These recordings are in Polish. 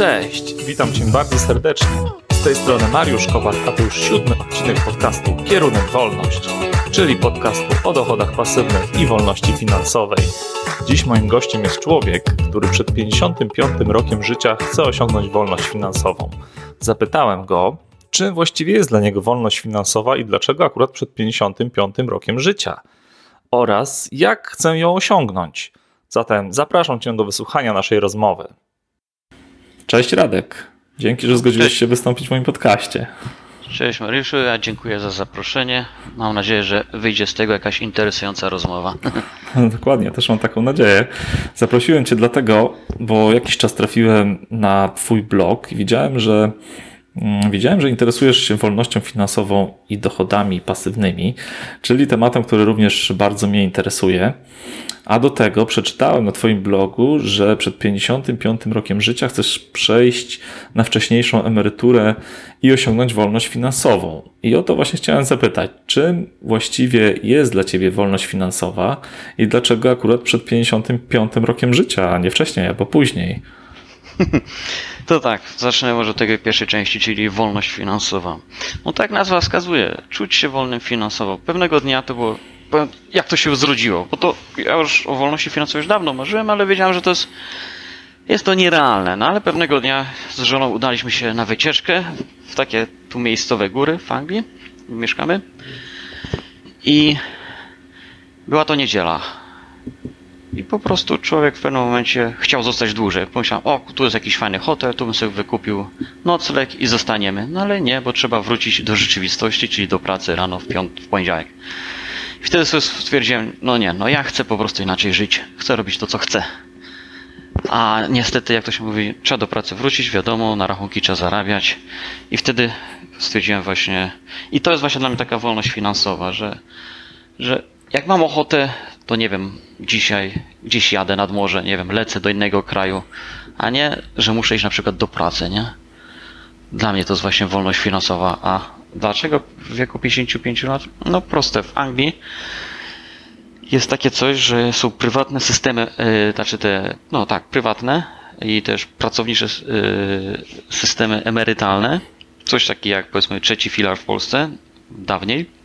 Cześć, witam Cię bardzo serdecznie. Z tej strony Mariusz Kowal, a to już siódmy odcinek podcastu Kierunek Wolność, czyli podcastu o dochodach pasywnych i wolności finansowej. Dziś moim gościem jest człowiek, który przed 55 rokiem życia chce osiągnąć wolność finansową. Zapytałem go, czym właściwie jest dla niego wolność finansowa i dlaczego akurat przed 55 rokiem życia oraz jak chcę ją osiągnąć. Zatem zapraszam Cię do wysłuchania naszej rozmowy. Cześć Radek. Dzięki, że zgodziłeś Cześć. się wystąpić w moim podcaście. Cześć Mariuszu, ja dziękuję za zaproszenie. Mam nadzieję, że wyjdzie z tego jakaś interesująca rozmowa. Dokładnie, też mam taką nadzieję. Zaprosiłem Cię dlatego, bo jakiś czas trafiłem na Twój blog i widziałem, że Widziałem, że interesujesz się wolnością finansową i dochodami pasywnymi, czyli tematem, który również bardzo mnie interesuje. A do tego przeczytałem na Twoim blogu, że przed 55 rokiem życia chcesz przejść na wcześniejszą emeryturę i osiągnąć wolność finansową. I o to właśnie chciałem zapytać, czym właściwie jest dla Ciebie wolność finansowa i dlaczego akurat przed 55 rokiem życia, a nie wcześniej albo później? To tak, zacznę może od tej pierwszej części, czyli wolność finansowa. No tak nazwa wskazuje, czuć się wolnym finansowo. Pewnego dnia to było, jak to się zrodziło, bo to ja już o wolności finansowej już dawno marzyłem, ale wiedziałem, że to jest, jest to nierealne. No ale pewnego dnia z żoną udaliśmy się na wycieczkę w takie tu miejscowe góry w Anglii, mieszkamy. I była to niedziela. I po prostu człowiek w pewnym momencie chciał zostać dłużej. Pomyślał, o, tu jest jakiś fajny hotel, tu bym sobie wykupił nocleg i zostaniemy. No ale nie, bo trzeba wrócić do rzeczywistości, czyli do pracy rano w, piąt, w poniedziałek. I wtedy sobie stwierdziłem, no nie, no ja chcę po prostu inaczej żyć. Chcę robić to, co chcę. A niestety, jak to się mówi, trzeba do pracy wrócić, wiadomo, na rachunki trzeba zarabiać. I wtedy stwierdziłem właśnie, i to jest właśnie dla mnie taka wolność finansowa, że, że jak mam ochotę, to nie wiem, dzisiaj gdzieś jadę nad morze, nie wiem, lecę do innego kraju, a nie, że muszę iść na przykład do pracy, nie? Dla mnie to jest właśnie wolność finansowa. A dlaczego w wieku 55 lat? No proste, w Anglii jest takie coś, że są prywatne systemy, yy, znaczy te, no tak, prywatne i też pracownicze yy, systemy emerytalne. Coś takiego jak powiedzmy trzeci filar w Polsce, dawniej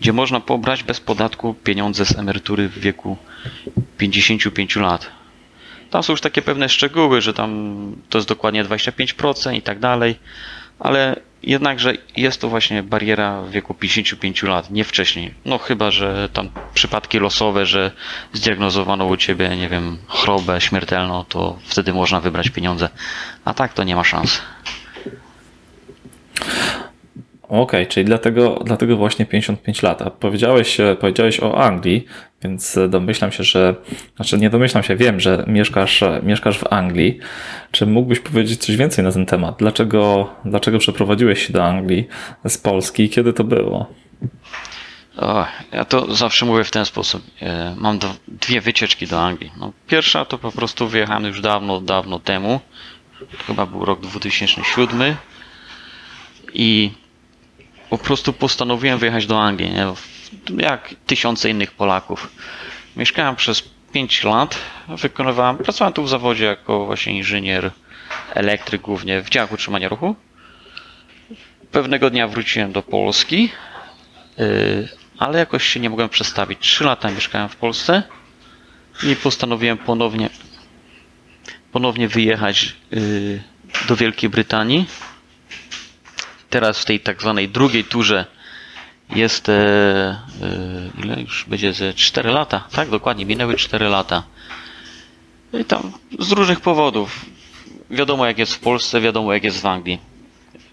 gdzie można pobrać bez podatku pieniądze z emerytury w wieku 55 lat. Tam są już takie pewne szczegóły, że tam to jest dokładnie 25% i tak dalej, ale jednakże jest to właśnie bariera w wieku 55 lat, nie wcześniej. No chyba, że tam przypadki losowe, że zdiagnozowano u ciebie, nie wiem, chorobę śmiertelną, to wtedy można wybrać pieniądze. A tak to nie ma szans. Okej, okay, czyli dlatego, dlatego właśnie 55 lat. A powiedziałeś, powiedziałeś o Anglii, więc domyślam się, że, znaczy nie domyślam się, wiem, że mieszkasz, mieszkasz w Anglii. Czy mógłbyś powiedzieć coś więcej na ten temat? Dlaczego, dlaczego przeprowadziłeś się do Anglii z Polski i kiedy to było? O, ja to zawsze mówię w ten sposób. E, mam dwie wycieczki do Anglii. No, pierwsza to po prostu wyjechałem już dawno, dawno temu. Chyba był rok 2007. I po prostu postanowiłem wyjechać do Anglii, nie? jak tysiące innych Polaków. Mieszkałem przez 5 lat, wykonywałem, pracowałem tu w zawodzie jako właśnie inżynier, elektryk głównie w działach utrzymania ruchu. Pewnego dnia wróciłem do Polski, yy, ale jakoś się nie mogłem przestawić. 3 lata mieszkałem w Polsce i postanowiłem ponownie, ponownie wyjechać yy, do Wielkiej Brytanii teraz w tej tak zwanej drugiej turze jest e, e, ile już będzie ze 4 lata, tak dokładnie, minęły 4 lata. I tam z różnych powodów. Wiadomo jak jest w Polsce, wiadomo jak jest w Anglii.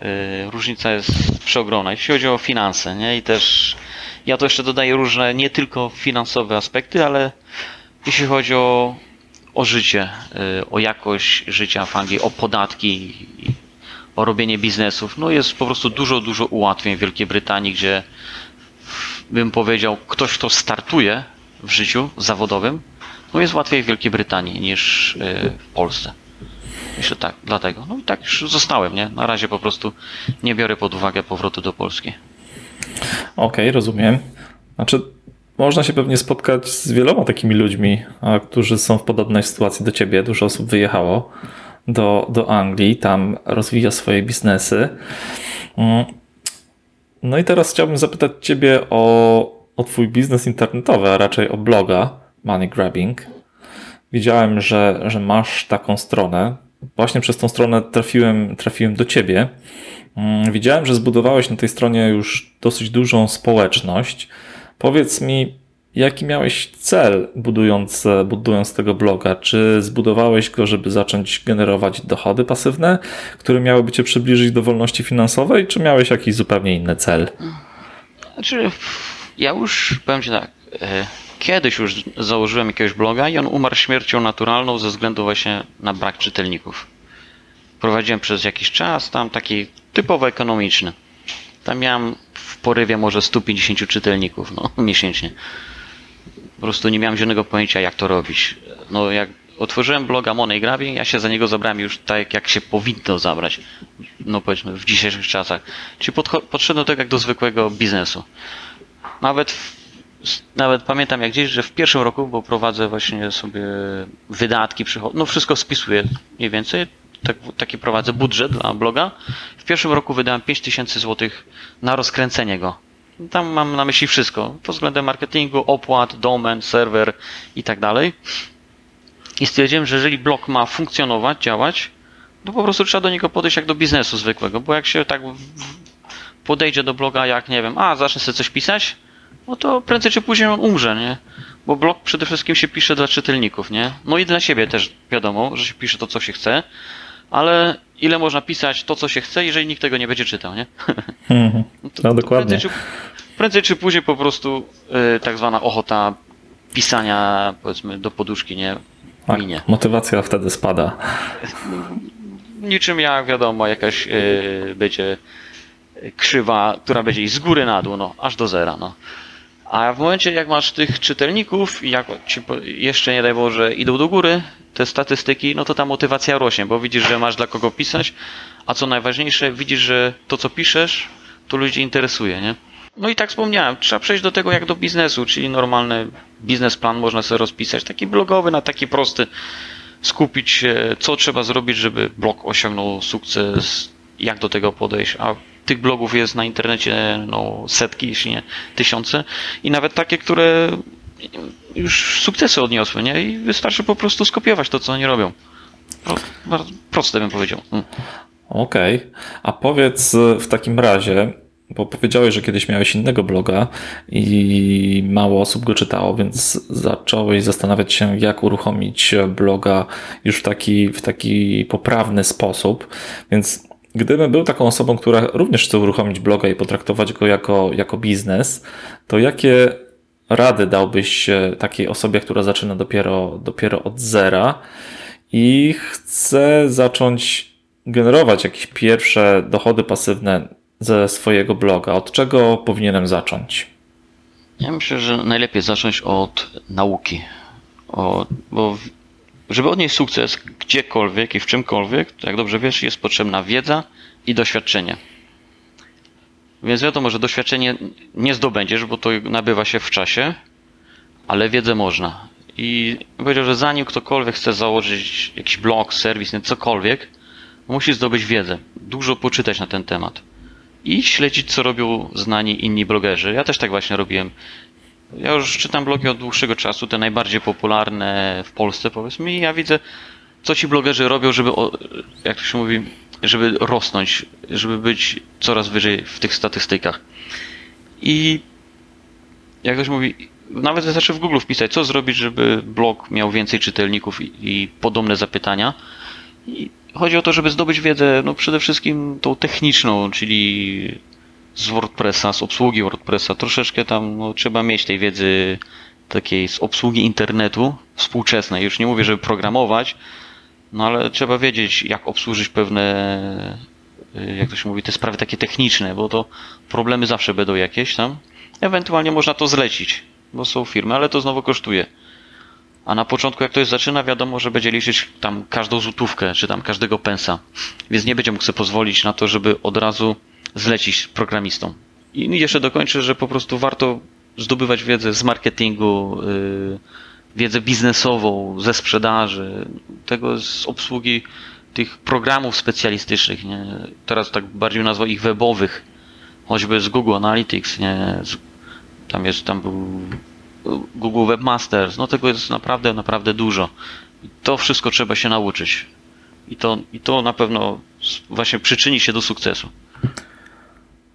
E, różnica jest przeogromna, jeśli chodzi o finanse, nie? I też ja to jeszcze dodaję różne, nie tylko finansowe aspekty, ale jeśli chodzi o, o życie, e, o jakość życia w Anglii, o podatki o robienie biznesów. No jest po prostu dużo, dużo ułatwień w Wielkiej Brytanii, gdzie bym powiedział, ktoś, kto startuje w życiu zawodowym, no jest łatwiej w Wielkiej Brytanii niż e, w Polsce. Myślę tak, dlatego. No i tak już zostałem, nie? Na razie po prostu nie biorę pod uwagę powrotu do Polski. Okej, okay, rozumiem. Znaczy, można się pewnie spotkać z wieloma takimi ludźmi, którzy są w podobnej sytuacji do ciebie. Dużo osób wyjechało. Do, do Anglii, tam rozwija swoje biznesy. Mm. No i teraz chciałbym zapytać Ciebie o, o Twój biznes internetowy, a raczej o bloga Money Grabbing. Widziałem, że, że masz taką stronę. Właśnie przez tą stronę trafiłem, trafiłem do Ciebie. Mm, widziałem, że zbudowałeś na tej stronie już dosyć dużą społeczność. Powiedz mi, jaki miałeś cel budując, budując tego bloga? Czy zbudowałeś go, żeby zacząć generować dochody pasywne, które miałyby cię przybliżyć do wolności finansowej, czy miałeś jakiś zupełnie inny cel? Znaczy, ja już powiem Ci tak. E, kiedyś już założyłem jakiegoś bloga i on umarł śmiercią naturalną ze względu właśnie na brak czytelników. Prowadziłem przez jakiś czas tam taki typowo ekonomiczny. Tam miałem w porywie może 150 czytelników no, miesięcznie. Po prostu nie miałem żadnego pojęcia, jak to robić. No, jak otworzyłem bloga Money Grabbing, ja się za niego zabrałem już tak, jak się powinno zabrać. No powiedzmy, w dzisiejszych czasach. Czyli podszedłem tego jak do zwykłego biznesu. Nawet, nawet pamiętam jak gdzieś, że w pierwszym roku, bo prowadzę właśnie sobie wydatki, przychody, no wszystko spisuję mniej więcej, tak, taki prowadzę budżet dla bloga. W pierwszym roku wydałem 5000 zł na rozkręcenie go. Tam mam na myśli wszystko. Pod względem marketingu, opłat, domen, serwer i tak dalej. I stwierdziłem, że jeżeli blog ma funkcjonować, działać, to po prostu trzeba do niego podejść jak do biznesu zwykłego, bo jak się tak podejdzie do bloga jak, nie wiem, a zacznę sobie coś pisać, no to prędzej czy później on umrze, nie? Bo blog przede wszystkim się pisze dla czytelników, nie? No i dla siebie też wiadomo, że się pisze to, co się chce, ale ile można pisać to, co się chce, jeżeli nikt tego nie będzie czytał, nie? Mm, no, to, no dokładnie. Prędzej czy, prędzej czy, później po prostu yy, tak zwana ochota pisania, powiedzmy, do poduszki, nie? Tak, minie. motywacja wtedy spada. Niczym jak wiadomo, jakaś yy, będzie krzywa, która będzie iść z góry na dół, no, aż do zera, no. A w momencie, jak masz tych czytelników i jak ci jeszcze nie daj Boże idą do góry te statystyki, no to ta motywacja rośnie, bo widzisz, że masz dla kogo pisać, a co najważniejsze, widzisz, że to co piszesz, to ludzi interesuje, nie? No i tak wspomniałem, trzeba przejść do tego jak do biznesu, czyli normalny biznesplan można sobie rozpisać, taki blogowy, na taki prosty, skupić się, co trzeba zrobić, żeby blog osiągnął sukces, jak do tego podejść, a tych blogów jest na internecie no, setki, jeśli nie tysiące i nawet takie, które już sukcesy odniosły, nie? I wystarczy po prostu skopiować to, co oni robią. Bardzo proste bym powiedział. Mm. Okej, okay. a powiedz w takim razie, bo powiedziałeś, że kiedyś miałeś innego bloga i mało osób go czytało, więc zacząłeś zastanawiać się, jak uruchomić bloga już w taki, w taki poprawny sposób. Więc Gdybym był taką osobą, która również chce uruchomić bloga i potraktować go jako, jako biznes, to jakie rady dałbyś takiej osobie, która zaczyna dopiero, dopiero od zera i chce zacząć generować jakieś pierwsze dochody pasywne ze swojego bloga? Od czego powinienem zacząć? Ja myślę, że najlepiej zacząć od nauki. O, bo żeby odnieść sukces gdziekolwiek i w czymkolwiek, to jak dobrze wiesz, jest potrzebna wiedza i doświadczenie. Więc wiadomo, że doświadczenie nie zdobędziesz, bo to nabywa się w czasie, ale wiedzę można. I powiedział, że zanim ktokolwiek chce założyć jakiś blog, serwis, cokolwiek, musi zdobyć wiedzę, dużo poczytać na ten temat i śledzić, co robią znani inni blogerzy. Ja też tak właśnie robiłem. Ja już czytam blogi od dłuższego czasu, te najbardziej popularne w Polsce, powiedzmy, i ja widzę, co ci blogerzy robią, żeby, jak to się mówi, żeby rosnąć, żeby być coraz wyżej w tych statystykach. I jak ktoś mówi, nawet wystarczy w Google wpisać, co zrobić, żeby blog miał więcej czytelników i, i podobne zapytania. I chodzi o to, żeby zdobyć wiedzę, no przede wszystkim tą techniczną, czyli z WordPressa, z obsługi WordPressa. Troszeczkę tam no, trzeba mieć tej wiedzy takiej z obsługi internetu współczesnej. Już nie mówię, żeby programować, no ale trzeba wiedzieć, jak obsłużyć pewne, y, jak to się mówi, te sprawy takie techniczne, bo to problemy zawsze będą jakieś tam. Ewentualnie można to zlecić, bo są firmy, ale to znowu kosztuje. A na początku, jak ktoś zaczyna, wiadomo, że będzie liczyć tam każdą złotówkę, czy tam każdego pensa. Więc nie będzie mógł sobie pozwolić na to, żeby od razu zlecić programistom. I jeszcze dokończę, że po prostu warto zdobywać wiedzę z marketingu, yy, wiedzę biznesową, ze sprzedaży, tego z obsługi tych programów specjalistycznych, nie? Teraz tak bardziej nazwał ich webowych, choćby z Google Analytics, nie? Tam jest, tam był Google Webmasters, no tego jest naprawdę, naprawdę dużo. I to wszystko trzeba się nauczyć. I to, I to na pewno właśnie przyczyni się do sukcesu. Okej,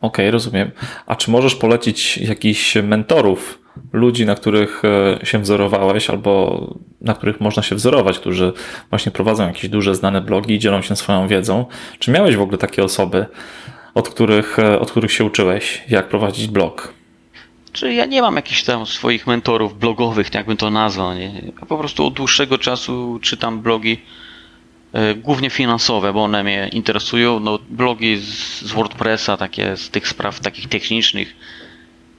okay, rozumiem. A czy możesz polecić jakichś mentorów, ludzi, na których e, się wzorowałeś, albo na których można się wzorować, którzy właśnie prowadzą jakieś duże, znane blogi i dzielą się swoją wiedzą? Czy miałeś w ogóle takie osoby, od których, e, od których się uczyłeś, jak prowadzić blog? Czy ja nie mam jakichś tam swoich mentorów blogowych, jakbym to nazwał. Nie? Ja po prostu od dłuższego czasu czytam blogi e, głównie finansowe, bo one mnie interesują. No, blogi z, WordPressa, takie z tych spraw takich technicznych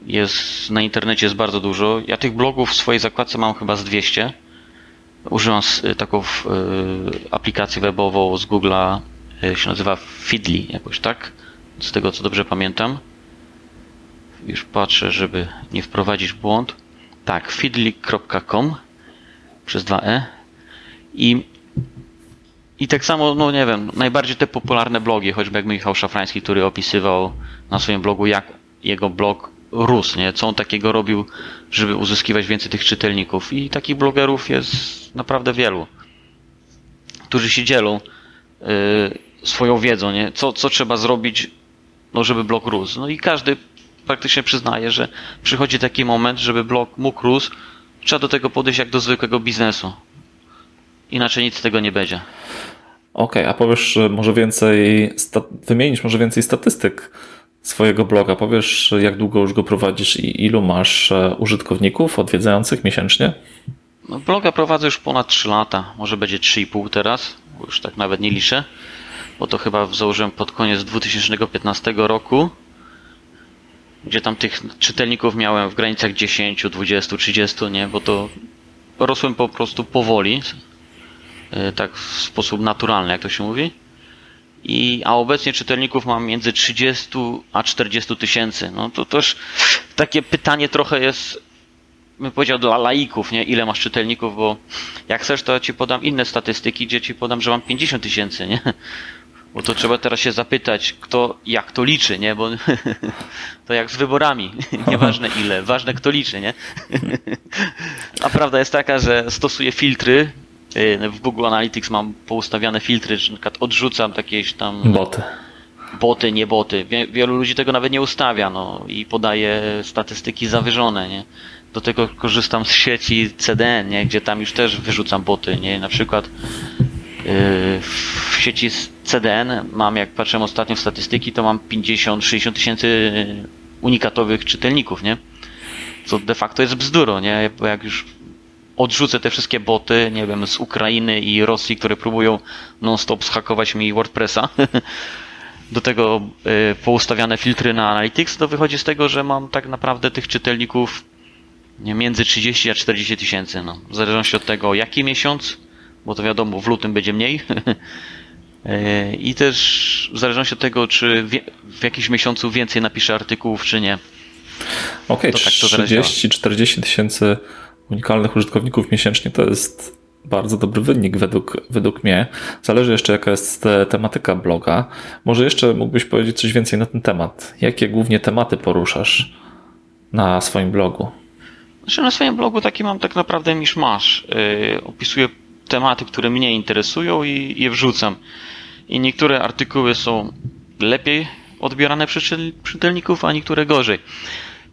jest na internecie jest bardzo dużo. Ja tych blogów w swojej zakładce mam chyba z 200. Używam e, taką y, aplikację webową z Google'a, się nazywa Feedly jakoś, tak? Z tego co dobrze pamiętam. Już patrzę, żeby nie wprowadzić błąd. Tak, feedly.com przez 2e. I, I tak samo, no nie wiem, najbardziej te popularne blogi, choćby jak Michał Szafrański, który opisywał na swoim blogu, jak jego blog rósł, nie? co on takiego robił, żeby uzyskiwać więcej tych czytelników. I takich blogerów jest naprawdę wielu, którzy się dzielą yy, swoją wiedzą, nie? Co, co trzeba zrobić, no, żeby blog rósł. No i każdy praktycznie przyznaje, że przychodzi taki moment, żeby blog mógł rósł, trzeba do tego podejść jak do zwykłego biznesu. Inaczej nic z tego nie będzie. Okej, okay, a powiesz może więcej, wymienisz może więcej statystyk swojego bloga. Powiesz, jak długo już go prowadzisz i ilu masz e, użytkowników odwiedzających miesięcznie? No, bloga prowadzę już ponad 3 lata, może będzie 3,5 teraz, już tak nawet nie liczę, bo to chyba założyłem pod koniec 2015 roku gdzie tam tych czytelników miałem w granicach 10, 20, 30, nie, bo to rosłem po prostu powoli, e, tak w sposób naturalny, jak to się mówi. I, a obecnie czytelników mam między 30 a 40 tysięcy. No to też takie pytanie trochę jest, bym powiedział, dla laików, nie? Ile masz czytelników, bo jak chcesz, to ci podam inne statystyki, gdzie ci podam, że mam 50 tysięcy, nie? Bo to trzeba teraz się zapytać, kto jak to liczy, nie? Bo to jak z wyborami. Nieważne ile, ważne kto liczy, nie? A prawda jest taka, że stosuję filtry. Y, w Google Analytics mam poustawiane filtry, że na przykład odrzucam jakieś tam. Boty. Boty, nie boty. Wielu ludzi tego nawet nie ustawia, no i podaje statystyki zawyżone, nie? Do tego korzystam z sieci CDN, nie? Gdzie tam już też wyrzucam boty, nie? Na przykład w sieci CDN mam, jak patrzę ostatnio w statystyki, to mam 50-60 tysięcy unikatowych czytelników, nie? Co de facto jest bzduro, nie? Bo jak już odrzucę te wszystkie boty, nie wiem, z Ukrainy i Rosji, które próbują non-stop zhakować mi WordPressa, do tego y, poustawiane filtry na Analytics, to wychodzi z tego, że mam tak naprawdę tych czytelników między 30 a 40 tysięcy, no. W zależności od tego, jaki miesiąc, bo to wiadomo, w lutym będzie mniej. E, I też w zależności od tego, czy w jakimś miesiącu więcej napiszę artykułów, czy nie. Okej, okay, tak 30-40 tysięcy unikalnych użytkowników miesięcznie to jest bardzo dobry wynik według, według mnie. Zależy jeszcze, jaka jest tematyka bloga. Może jeszcze mógłbyś powiedzieć coś więcej na ten temat. Jakie głównie tematy poruszasz na swoim blogu? Znaczy na swoim blogu taki mam tak naprawdę niż masz. Yy, opisuję tematy, które mnie interesują i je wrzucam. I niektóre artykuły są lepiej odbierane przez czytelników, a niektóre gorzej.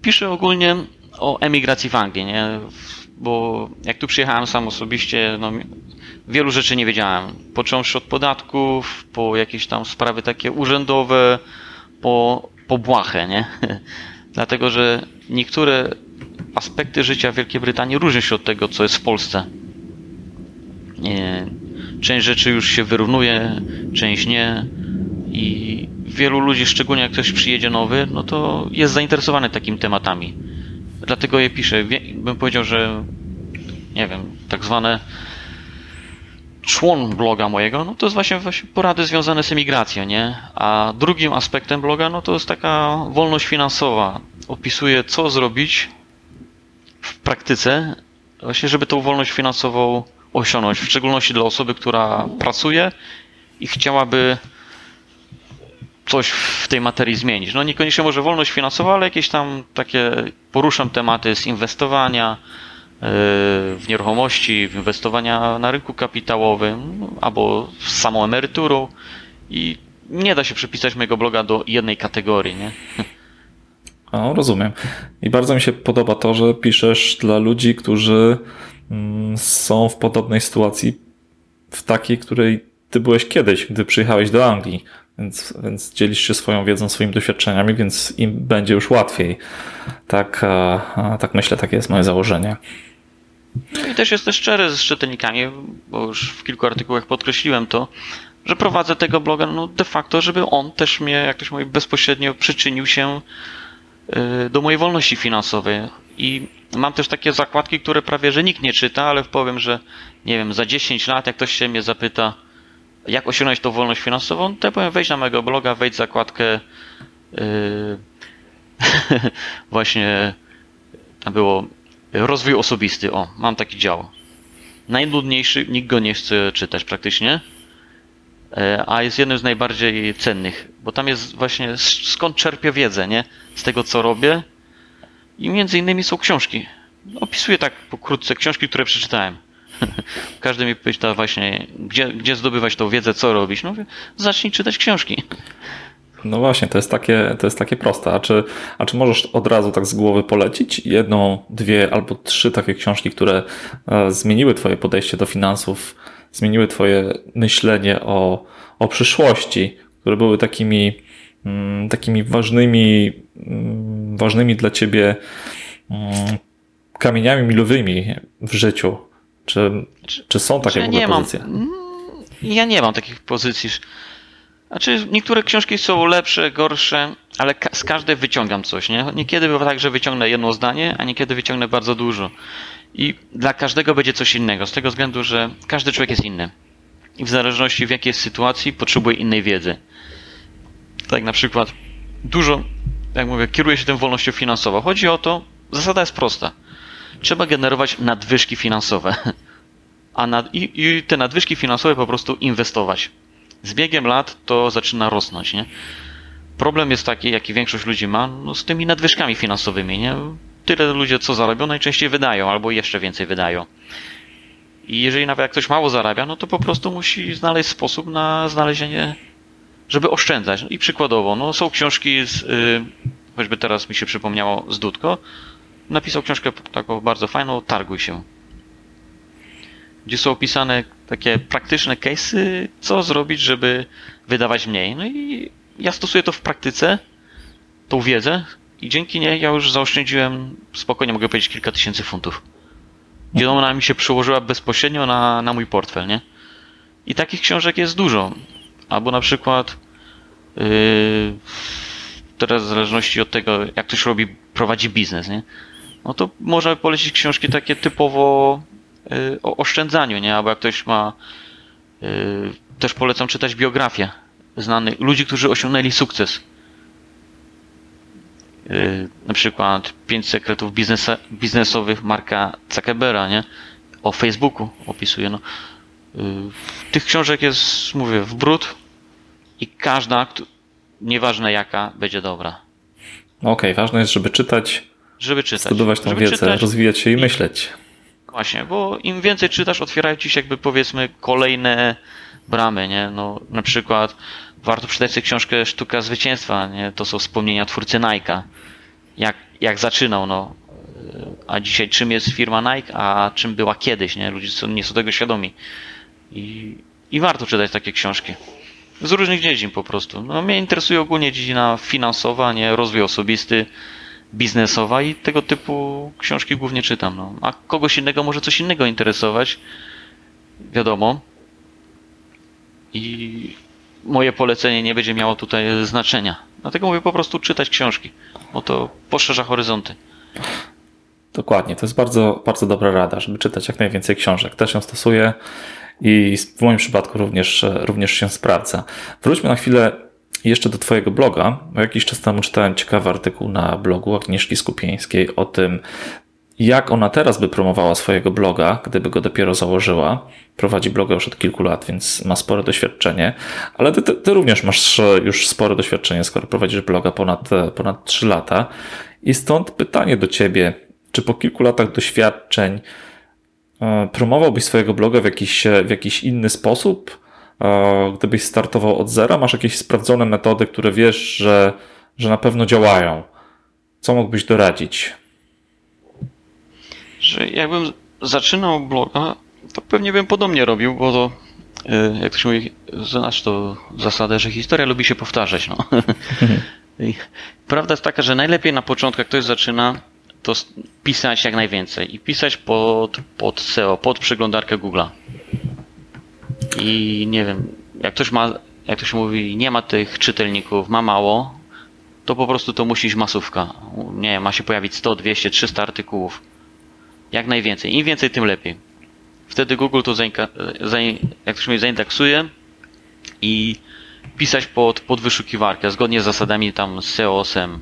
Piszę ogólnie o emigracji w Anglii, nie? bo jak tu przyjechałem sam osobiście, no, wielu rzeczy nie wiedziałem. Począwszy od podatków, po jakieś tam sprawy takie urzędowe, po, po błahę, nie? Dlatego, że niektóre aspekty życia w Wielkiej Brytanii różnią się od tego, co jest w Polsce. Część rzeczy już się wyrównuje, część nie. I wielu ludzi, szczególnie jak ktoś przyjedzie nowy, no to jest zainteresowany takimi tematami. Dlatego je piszę. Bym powiedział, że nie wiem, tak zwane człon bloga mojego, no to jest właśnie, właśnie porady związane z emigracją, nie? A drugim aspektem bloga, no to jest taka wolność finansowa. Opisuję, co zrobić w praktyce, właśnie, żeby tą wolność finansową osiągnąć, w szczególności dla osoby, która pracuje i chciałaby coś w tej materii zmienić. No niekoniecznie może wolność finansowa, ale jakieś tam takie poruszam tematy z inwestowania yy, w nieruchomości, w inwestowania na rynku kapitałowym no, albo z samą emeryturą i nie da się przypisać mojego bloga do jednej kategorii, nie? O, rozumiem. I bardzo mi się podoba to, że piszesz dla ludzi, którzy są w podobnej sytuacji, w takiej, której ty byłeś kiedyś, gdy przyjechałeś do Anglii. Więc, więc dzielisz się swoją wiedzą, swoimi doświadczeniami, więc im będzie już łatwiej. Tak, a, tak myślę, takie jest moje założenie. No i też jestem szczery z czytelnikami, bo już w kilku artykułach podkreśliłem to, że prowadzę tego bloga no de facto, żeby on też mnie, jak ktoś mówi, bezpośrednio przyczynił się y, do mojej wolności finansowej. I mam też takie zakładki, które prawie, że nikt nie czyta, ale powiem, że nie wiem, za 10 lat, jak ktoś się mnie zapyta, jak osiągnąć tą wolność finansową, to ja powiem, wejdź na mojego bloga, wejdź zakładkę yy, właśnie tam było rozwój osobisty. O, mam taki dział. Najnudniejszy, nikt go nie chce czytać praktycznie, e, a jest jednym z najbardziej cennych, bo tam jest właśnie skąd czerpię wiedzę, nie? Z tego, co robię. I między innymi są książki. Opisuję tak pokrótce książki, które przeczytałem. Każdy mi pyta właśnie, gdzie, gdzie zdobywać tą wiedzę, co robić. No mówię, zacznij czytać książki. No właśnie, to jest takie, to jest takie proste. A czy, a czy możesz od razu tak z głowy polecić jedną, dwie albo trzy takie książki, które e, zmieniły Twoje podejście do finansów, zmieniły Twoje myślenie o, o przyszłości, które były takimi, mm, takimi ważnymi, mm, ważnymi dla Ciebie mm, kamieniami milowymi w życiu? Czy, czy są takie ja nie pozycje? Mam, ja nie mam takich pozycji. Znaczy, niektóre książki są lepsze, gorsze, ale z każdej wyciągam coś, nie? Niekiedy bywa tak, że wyciągnę jedno zdanie, a niekiedy wyciągnę bardzo dużo. I dla każdego będzie coś innego, z tego względu, że każdy człowiek jest inny. I w zależności w jakiej sytuacji, potrzebuje innej wiedzy. Tak na przykład dużo, jak mówię, kieruje się tym wolnością finansową. Chodzi o to, zasada jest prosta trzeba generować nadwyżki finansowe. A nad, i, i, te nadwyżki finansowe po prostu inwestować. Z biegiem lat to zaczyna rosnąć, nie? Problem jest taki, jaki większość ludzi ma, no, z tymi nadwyżkami finansowymi, nie? Tyle ludzie co zarabią, najczęściej wydają, albo jeszcze więcej wydają. I jeżeli nawet jak ktoś mało zarabia, no to po prostu musi znaleźć sposób na znalezienie, żeby oszczędzać. I przykładowo, no są książki z, yy, choćby teraz mi się przypomniało z Dudko, napisał książkę taką bardzo fajną, Targuj się. Gdzie są opisane takie praktyczne case'y, co zrobić, żeby wydawać mniej. No i ja stosuję to w praktyce, tą wiedzę i dzięki niej ja już zaoszczędziłem, spokojnie mogę powiedzieć, kilka tysięcy funtów. Gdzie ona mi się przełożyła bezpośrednio na, na mój portfel, nie? I takich książek jest dużo. Albo na przykład yy, teraz w zależności od tego, jak ktoś robi, prowadzi biznes, nie? no to można polecić książki takie typowo y, o oszczędzaniu, nie? Albo jak ktoś ma. Y, też polecam czytać biografię znanych ludzi, którzy osiągnęli sukces. Y, na przykład pięć sekretów biznesa, biznesowych Marka Zuckerberga, nie? O Facebooku opisuje. No. Tych książek jest, mówię, w brud i każda, nieważne jaka, będzie dobra. Okej, okay, ważne jest, żeby czytać żeby czytać. Zdobywać tą wiedzę, czytać. rozwijać się i, i myśleć. Właśnie, bo im więcej czytasz, otwierają ci się jakby powiedzmy kolejne bramy, nie? No, na przykład warto przeczytać sobie książkę Sztuka Zwycięstwa, nie? To są wspomnienia twórcy Nike'a. Jak, jak zaczynał, no. A dzisiaj czym jest firma Nike, a czym była kiedyś, nie? Ludzie są, nie są tego świadomi. I, I warto czytać takie książki. Z różnych dziedzin po prostu. No, mnie interesuje ogólnie dziedzina finansowa, nie? Rozwój osobisty, biznesowa i tego typu książki głównie czytam. No. A kogoś innego może coś innego interesować, wiadomo. I moje polecenie nie będzie miało tutaj znaczenia. Dlatego mówię po prostu czytać książki, bo to poszerza horyzonty. Dokładnie, to jest bardzo, bardzo dobra rada, żeby czytać jak najwięcej książek. Też ją stosuję i w moim przypadku również, również się sprawdza. Wróćmy na chwilę jeszcze do Twojego bloga. Jakiś czas temu czytałem ciekawy artykuł na blogu Agnieszki Skupieńskiej o tym, jak ona teraz by promowała swojego bloga, gdyby go dopiero założyła. Prowadzi bloga już od kilku lat, więc ma spore doświadczenie, ale ty, ty, ty również masz już spore doświadczenie, skoro prowadzisz bloga ponad, ponad 3 lata. I stąd pytanie do ciebie, czy po kilku latach doświadczeń promowałbyś swojego bloga w jakiś, w jakiś inny sposób? E, gdybyś startował od zera, masz jakieś sprawdzone metody, które wiesz, że, że na pewno działają. Co mógłbyś doradzić? Że jakbym zaczynał bloga, to pewnie bym podobnie robił, bo to, e, jak to się mówi, znasz to zasadę, że historia lubi się powtarzać. No. prawda jest taka, że najlepiej na początku, jak ktoś zaczyna, to pisać jak najwięcej i pisać pod, pod SEO, pod przeglądarkę Google'a. I nie wiem, jak ktoś ma, jak to się mówi, nie ma tych czytelników, ma mało, to po prostu to musi iść masówka. Nie ma się pojawić 100, 200, 300 artykułów. Jak najwięcej. Im więcej, tym lepiej. Wtedy Google to jak to się mówi, zaindeksuje i pisać pod, pod wyszukiwarkę, zgodnie z zasadami tam z SEO-SEM.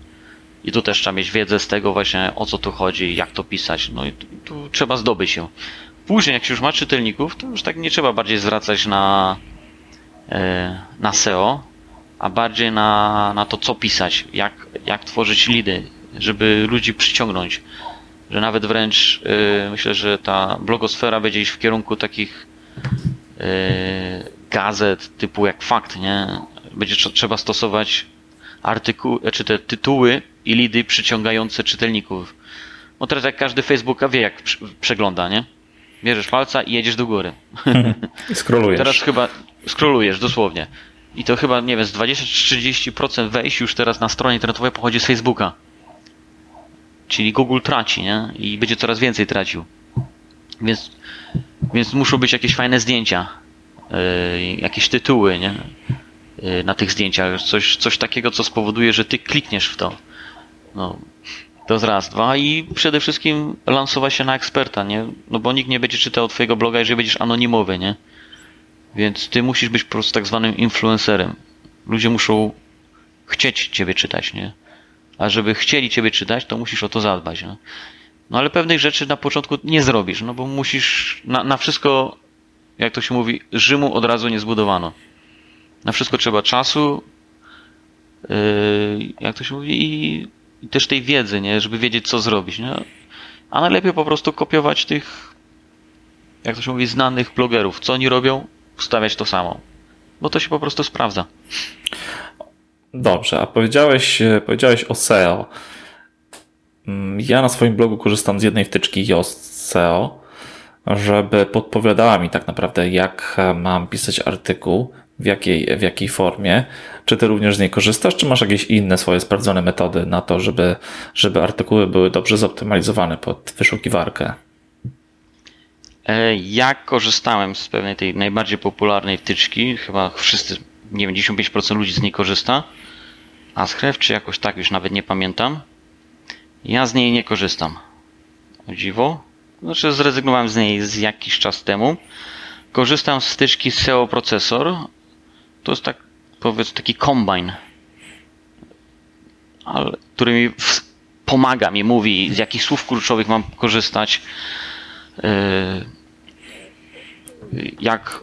I tu też trzeba mieć wiedzę z tego właśnie o co tu chodzi, jak to pisać. No i tu, tu trzeba zdobyć się. Później, jak się już ma czytelników, to już tak nie trzeba bardziej zwracać na, e, na SEO, a bardziej na, na to, co pisać, jak, jak tworzyć lidy, żeby ludzi przyciągnąć. Że nawet wręcz yy, myślę, że ta blogosfera będzie iść w kierunku takich yy, gazet typu jak fakt, nie? Będzie trzeba stosować artykuły, czy te tytuły i lidy przyciągające czytelników. No teraz jak każdy Facebooka wie, jak przegląda, nie? Bierzesz palca i jedziesz do góry. Skrolujesz. Teraz chyba skrolujesz, dosłownie. I to chyba, nie wiem, z 20-30% wejść już teraz na stronie internetowej pochodzi z Facebooka. Czyli Google traci, nie? I będzie coraz więcej tracił. Więc, więc muszą być jakieś fajne zdjęcia, yy, jakieś tytuły, nie? Yy, na tych zdjęciach. Coś, coś takiego, co spowoduje, że ty klikniesz w to. No, to z raz, dwa i przede wszystkim lansować się na eksperta, nie? No bo nikt nie będzie czytał twojego bloga, jeżeli będziesz anonimowy, nie? Więc ty musisz być po prostu tak zwanym influencerem. Ludzie muszą chcieć ciebie czytać, nie? A żeby chcieli ciebie czytać, to musisz o to zadbać, nie? No ale pewnych rzeczy na początku nie zrobisz, no bo musisz na, na wszystko, jak to się mówi, Rzymu od razu nie zbudowano. Na wszystko trzeba czasu, yy, jak to się mówi, i, i, też tej wiedzy, nie? Żeby wiedzieć, co zrobić, nie? A najlepiej po prostu kopiować tych, jak to się mówi, znanych blogerów. Co oni robią? Wstawiać to samo. Bo to się po prostu sprawdza. Dobrze, a powiedziałeś, e, powiedziałeś o SEO. Mm, ja na swoim blogu korzystam z jednej wtyczki Yoast SEO, żeby podpowiadała mi tak naprawdę, jak mam pisać artykuł, w jakiej, w jakiej formie. Czy ty również z niej korzystasz, czy masz jakieś inne swoje sprawdzone metody na to, żeby, żeby artykuły były dobrze zoptymalizowane pod wyszukiwarkę? E, ja korzystałem z pewnej tej najbardziej popularnej wtyczki, chyba wszyscy, nie wiem, 95% ludzi z niej korzysta. A z czy jakoś tak, już nawet nie pamiętam. Ja z niej nie korzystam. O dziwo. Znaczy zrezygnowałem z niej z jakiś czas temu. Korzystam z wtyczki SEO Processor. To jest tak, powiedz, taki kombine, który mi pomaga, mi mówi, z jakich słów kluczowych mam korzystać Yy, jak,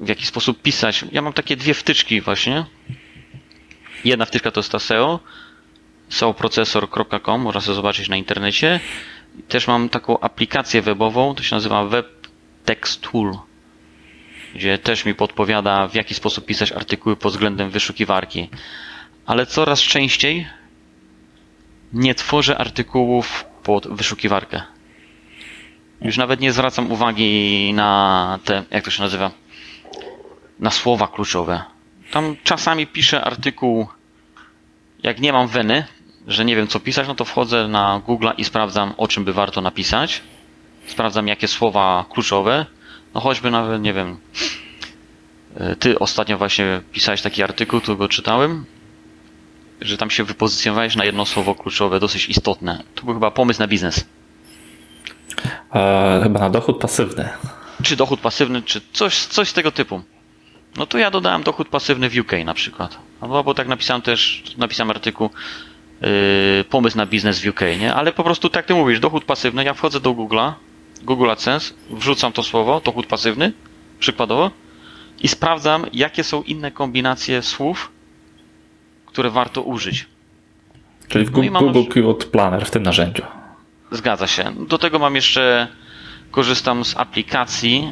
w jaki sposób pisać. Ja mam takie dwie wtyczki właśnie. Jedna wtyczka to jest ta SEO, seoprocessor.com, można sobie zobaczyć na internecie. Też mam taką aplikację webową, to się nazywa Web Text Tool, gdzie też mi podpowiada, w jaki sposób pisać artykuły pod względem wyszukiwarki. Ale coraz częściej nie tworzę artykułów pod wyszukiwarkę. Już nawet nie zwracam uwagi na te, jak to się nazywa, na słowa kluczowe. Tam czasami piszę artykuł, jak nie mam weny, że nie wiem co pisać, no to wchodzę na Google i sprawdzam o czym by warto napisać. Sprawdzam jakie słowa kluczowe. No choćby nawet, nie wiem, e, ty ostatnio właśnie pisałeś taki artykuł, tu go czytałem, że tam się wypozycjonowałeś na jedno słowo kluczowe, dosyć istotne. To był chyba pomysł na biznes. E, chyba na dochód pasywny. Czy dochód pasywny, czy coś, coś z tego typu. No to ja dodałem dochód pasywny w UK na przykład. Albo bo tak napisałem też, napisałem artykuł yy, pomysł na biznes w UK, nie? Ale po prostu tak ty mówisz, dochód pasywny, ja wchodzę do Google'a, Google AdSense, wrzucam to słowo, dochód pasywny, przykładowo, i sprawdzam, jakie są inne kombinacje słów, które warto użyć. Czyli w No Google, Google Keyword Planner w tym narzędziu. Zgadza się. Do tego mam jeszcze, korzystam z aplikacji,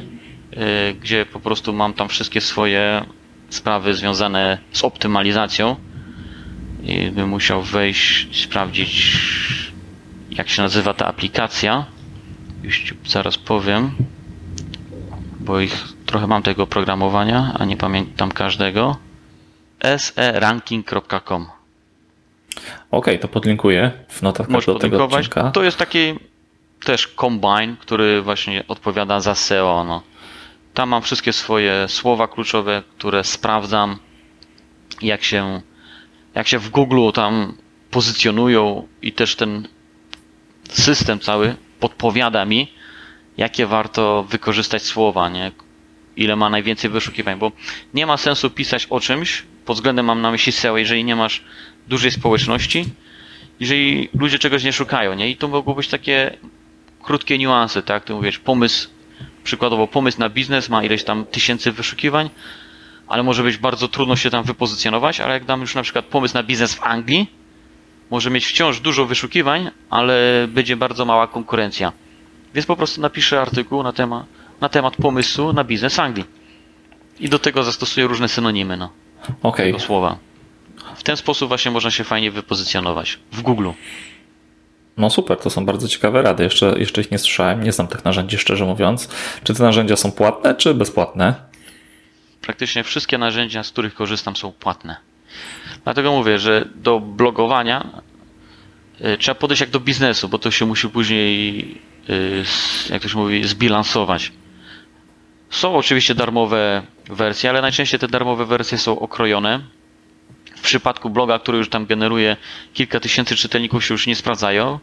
yy, gdzie po prostu mam tam wszystkie swoje sprawy związane z optymalizacją. I bym musiał wejść, sprawdzić, jak się nazywa ta aplikacja. Już zaraz powiem, bo ich trochę mam tego oprogramowania, a nie pamiętam każdego. seranking.com Okej, to podlinkuję w notatkach Możesz do tego odcinka. To jest taki też combine, który właśnie odpowiada za SEO. No. Tam mam wszystkie swoje słowa kluczowe, które sprawdzam, jak się, jak się w Google tam pozycjonują i też ten system cały podpowiada mi, jakie warto wykorzystać słowa, nie? Ile ma najwięcej wyszukiwań, bo nie ma sensu pisać o czymś, pod względem mam na myśli SEO, jeżeli nie masz dużej społeczności, jeżeli ludzie czegoś nie szukają, nie? I to mogą być takie krótkie niuanse, tak? Ty mówisz, pomysł, przykładowo pomysł na biznes ma ileś tam tysięcy wyszukiwań, ale może być bardzo trudno się tam wypozycjonować, ale jak dam już na przykład pomysł na biznes w Anglii, może mieć wciąż dużo wyszukiwań, ale będzie bardzo mała konkurencja. Więc po prostu napiszę artykuł na temat, na temat pomysłu na biznes Anglii. I do tego zastosuję różne synonimy, no, Okej, tego słowa. W ten sposób właśnie można się fajnie wypozycjonować w Google. no super, to są bardzo ciekawe rady. Jeszcze, jeszcze ich nie słyszałem, nie znam tych narzędzi, szczerze mówiąc. Czy te narzędzia są płatne, czy bezpłatne? Praktycznie wszystkie narzędzia, z których korzystam, są płatne. Dlatego mówię, że do blogowania y, trzeba podejść jak do biznesu, bo to się musi później, s- jak to się mówi, zbilansować. Są oczywiście darmowe wersje, ale najczęściej te darmowe wersje są okrojone. W przypadku bloga, który już tam generuje kilka tysięcy czytelników, się już nie sprawdzają,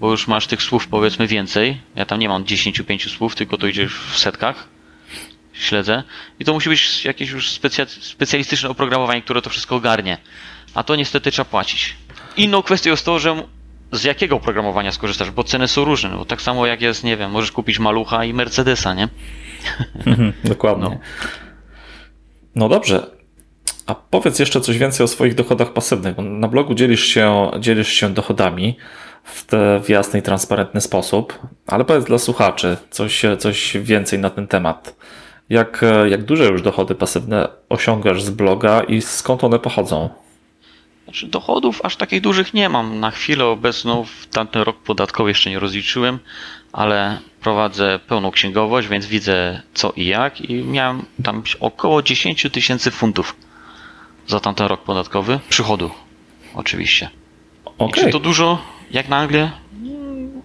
bo już masz tych słów powiedzmy więcej. Ja tam nie mam 10-5 słów, tylko to idzie w setkach śledzę. I to musi być jakieś już specja, specjalistyczne oprogramowanie, które to wszystko ogarnie. A to niestety trzeba płacić. Inną kwestią jest to, że z jakiego oprogramowania skorzystasz, bo ceny są różne. Bo tak samo jak jest, nie wiem, możesz kupić malucha i Mercedesa, nie? Mhm, Dokładnie. No. No dobrze. A powiedz jeszcze coś więcej o swoich dochodach pasywnych. Na blogu dzielisz się, dzielisz się dochodami w, te, w jasny i transparentny sposób, ale powiedz dla słuchaczy coś, coś więcej na ten temat. Jak, jak duże już dochody pasywne osiągasz z bloga i skąd one pochodzą? Znaczy dochodów aż takich dużych nie mam. Na chwilę obecną w tamten rok podatkowy jeszcze nie rozliczyłem, ale prowadzę pełną księgowość, więc widzę co i jak i miałem tam około 10 tysięcy funtów za tamten rok podatkowy przychodu. Oczywiście. I Okej, czy to dużo jak na Anglię? Mm,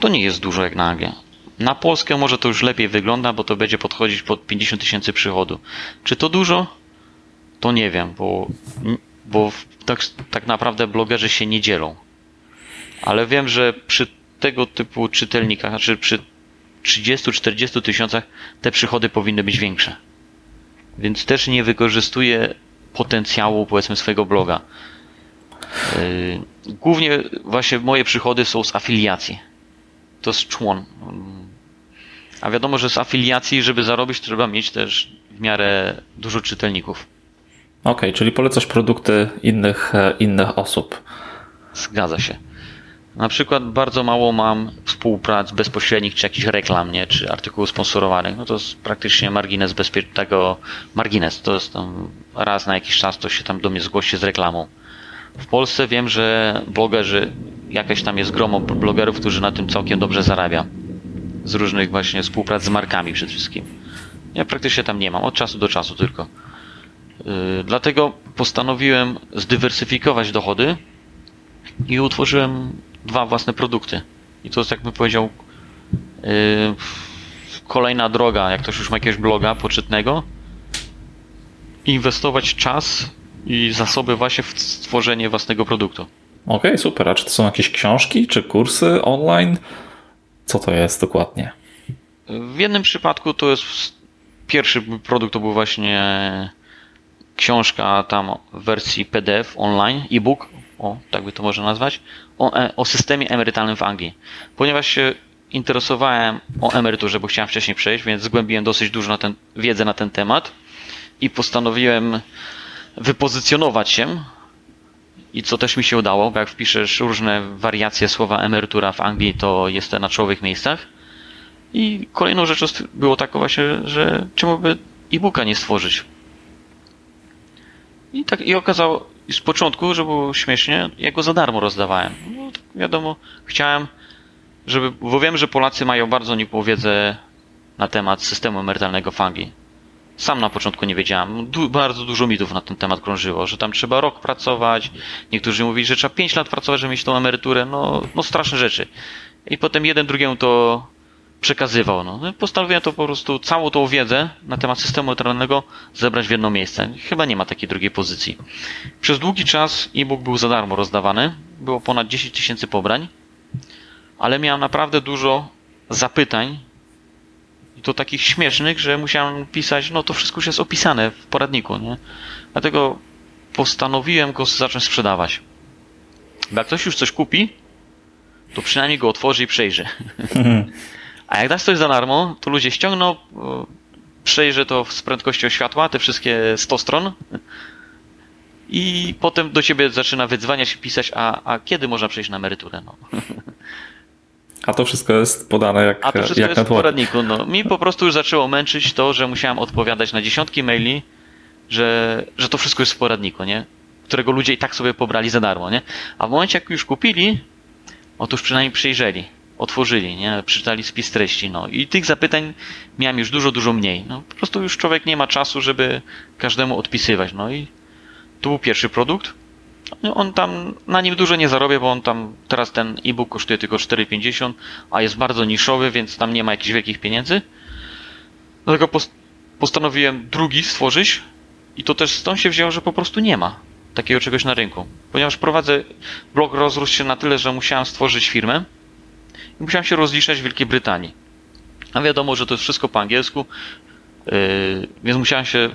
To nie jest dużo jak na Anglię. Na Polskę może to już lepiej wygląda, bo to będzie podchodzić pod 50 tysięcy przychodu. Czy to dużo? To nie wiem, bo, bo tak, tak naprawdę blogerzy się nie dzielą. Ale wiem, że przy tego typu czytelnikach, znaczy przy 30-40 tysiącach te przychody powinny być większe. Więc też nie wykorzystuję potencjału powiedzmy swojego bloga. Yy, Głównie właśnie moje przychody są z afiliacji. To jest człon. A wiadomo, że z afiliacji, żeby zarobić, trzeba mieć też w miarę dużo czytelników. Okej, czyli polecasz produkty innych, e, innych osób. Zgadza się. Na przykład bardzo mało mam współprac bezpośrednich, czy jakichś reklam, nie? czy artykułów sponsorowanych. No to jest praktycznie margines bezpie- tego margines. To jest tam raz na jakiś czas to się tam do mnie zgłosi z reklamą. W Polsce wiem, że blogerzy, jakaś tam jest gromo blogerów, którzy na tym całkiem dobrze zarabia. Z różnych właśnie współprac z markami przede wszystkim. Ja praktycznie tam nie mam, od czasu do czasu tylko. Yy, dlatego postanowiłem zdywersyfikować dochody i utworzyłem dwa własne produkty. I to jest, jakbym powiedział, yy, kolejna droga, jak ktoś już ma jakiegoś bloga poczytnego, inwestować czas i zasoby właśnie w stworzenie własnego produktu. Okej, super. A czy to są jakieś książki, czy kursy online? Co to jest dokładnie? W jednym przypadku to jest pierwszy produkt to był właśnie książka tam w wersji PDF online, e-book o, tak by to można nazwać, o, e, o systemie emerytalnym w Anglii. Ponieważ się interesowałem o emeryturze, bo chciałem wcześniej przejść, więc zgłębiłem dosyć dużo na ten, wiedzę na ten temat i postanowiłem wypozycjonować się i co też mi się udało, bo jak wpiszesz różne wariacje słowa emerytura w Anglii, to jest to na czołowych miejscach. I kolejną rzeczą było tak właśnie, że czemu by e-booka nie stworzyć. I tak i okazało z początku, że było śmiesznie, ja go za darmo rozdawałem. No, tak wiadomo, chciałem, żeby, bo wiem, że Polacy mają bardzo nikłą wiedzę na temat systemu emerytalnego w Anglii. Sam na początku nie wiedziałem. Du bardzo dużo mitów na ten temat krążyło, że tam trzeba rok pracować. Niektórzy mówili, że trzeba 5 lat pracować, żeby mieć tą emeryturę. No, no straszne rzeczy. I potem jeden drugiemu to przekazywał. No. no postanowiłem to po prostu całą tą wiedzę na temat systemu emerytalnego zebrać w jedno miejsce. Chyba nie ma takiej drugiej pozycji. Przez długi czas e-book był za darmo rozdawany. Było ponad 10 tysięcy pobrań. Ale miałem naprawdę dużo zapytań to takich śmiesznych, że musiałem pisać, no to wszystko już jest opisane w poradniku, nie? Dlatego postanowiłem go zacząć sprzedawać. Bo jak ktoś już coś kupi, to przynajmniej go otworzy i przejrzy. A jak dasz coś za darmo, to ludzie ściągną, przejrzy to z prędkością światła, te wszystkie 100 stron i potem do ciebie zaczyna wydzwaniać i pisać, a, a kiedy można przejść na emeryturę? No. A to wszystko jest podane jak A to wszystko jak jest w poradniku. No. Mi po prostu już zaczęło męczyć to, że musiałem odpowiadać na dziesiątki maili, że, że to wszystko jest w poradniku, nie? Którego ludzie i tak sobie pobrali za darmo, nie? A w momencie, jak już kupili, otóż przynajmniej przyjrzeli, otworzyli, nie? Przeczytali spis treści, no. I tych zapytań miałem już dużo, dużo mniej. No, po prostu już człowiek nie ma czasu, żeby każdemu odpisywać, no i to był pierwszy produkt. No, on tam, na nim dużo nie zarobię, bo on tam, teraz ten e-book kosztuje tylko 4,50, a jest bardzo niszowy, więc tam nie ma jakichś wielkich pieniędzy. Dlatego post postanowiłem drugi stworzyć i to też stąd się wzięło, że po prostu nie ma takiego czegoś na rynku. Ponieważ prowadzę, blog rozrósł się na tyle, że musiałem stworzyć firmę i musiałem się rozliczać w Wielkiej Brytanii. A wiadomo, że to jest wszystko po angielsku, yy, więc musiałem się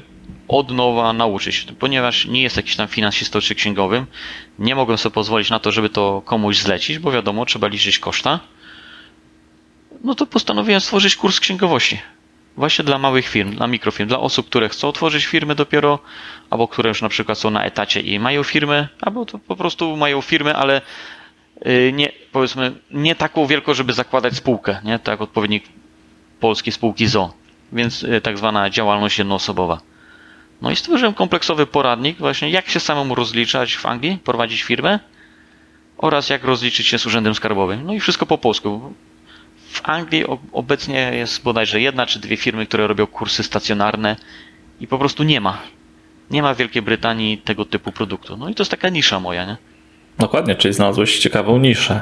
od nowa nauczyć, ponieważ nie jest jakiś tam finansistą czy księgowym. Nie mogłem sobie pozwolić na to, żeby to komuś zlecić, bo wiadomo, trzeba liczyć koszta. No to postanowiłem stworzyć kurs księgowości. Właśnie dla małych firm, dla mikrofirm, dla osób, które chcą otworzyć firmy dopiero, albo które już na przykład są na etacie i mają firmy, albo to po prostu mają firmy, ale nie, powiedzmy, nie taką wielką, żeby zakładać spółkę, nie? Tak odpowiednik polskiej spółki ZO. Więc tak zwana działalność jednoosobowa. No i stworzyłem kompleksowy poradnik właśnie jak się samemu rozliczać w Anglii, prowadzić firmę oraz jak rozliczyć się z urzędem skarbowym. No i wszystko po polsku. W Anglii obecnie jest bodajże jedna czy dwie firmy, które robią kursy stacjonarne i po prostu nie ma. Nie ma w Wielkiej Brytanii tego typu produktu. No i to jest taka nisza moja, nie? Dokładnie, czyli znalazłeś ciekawą niszę.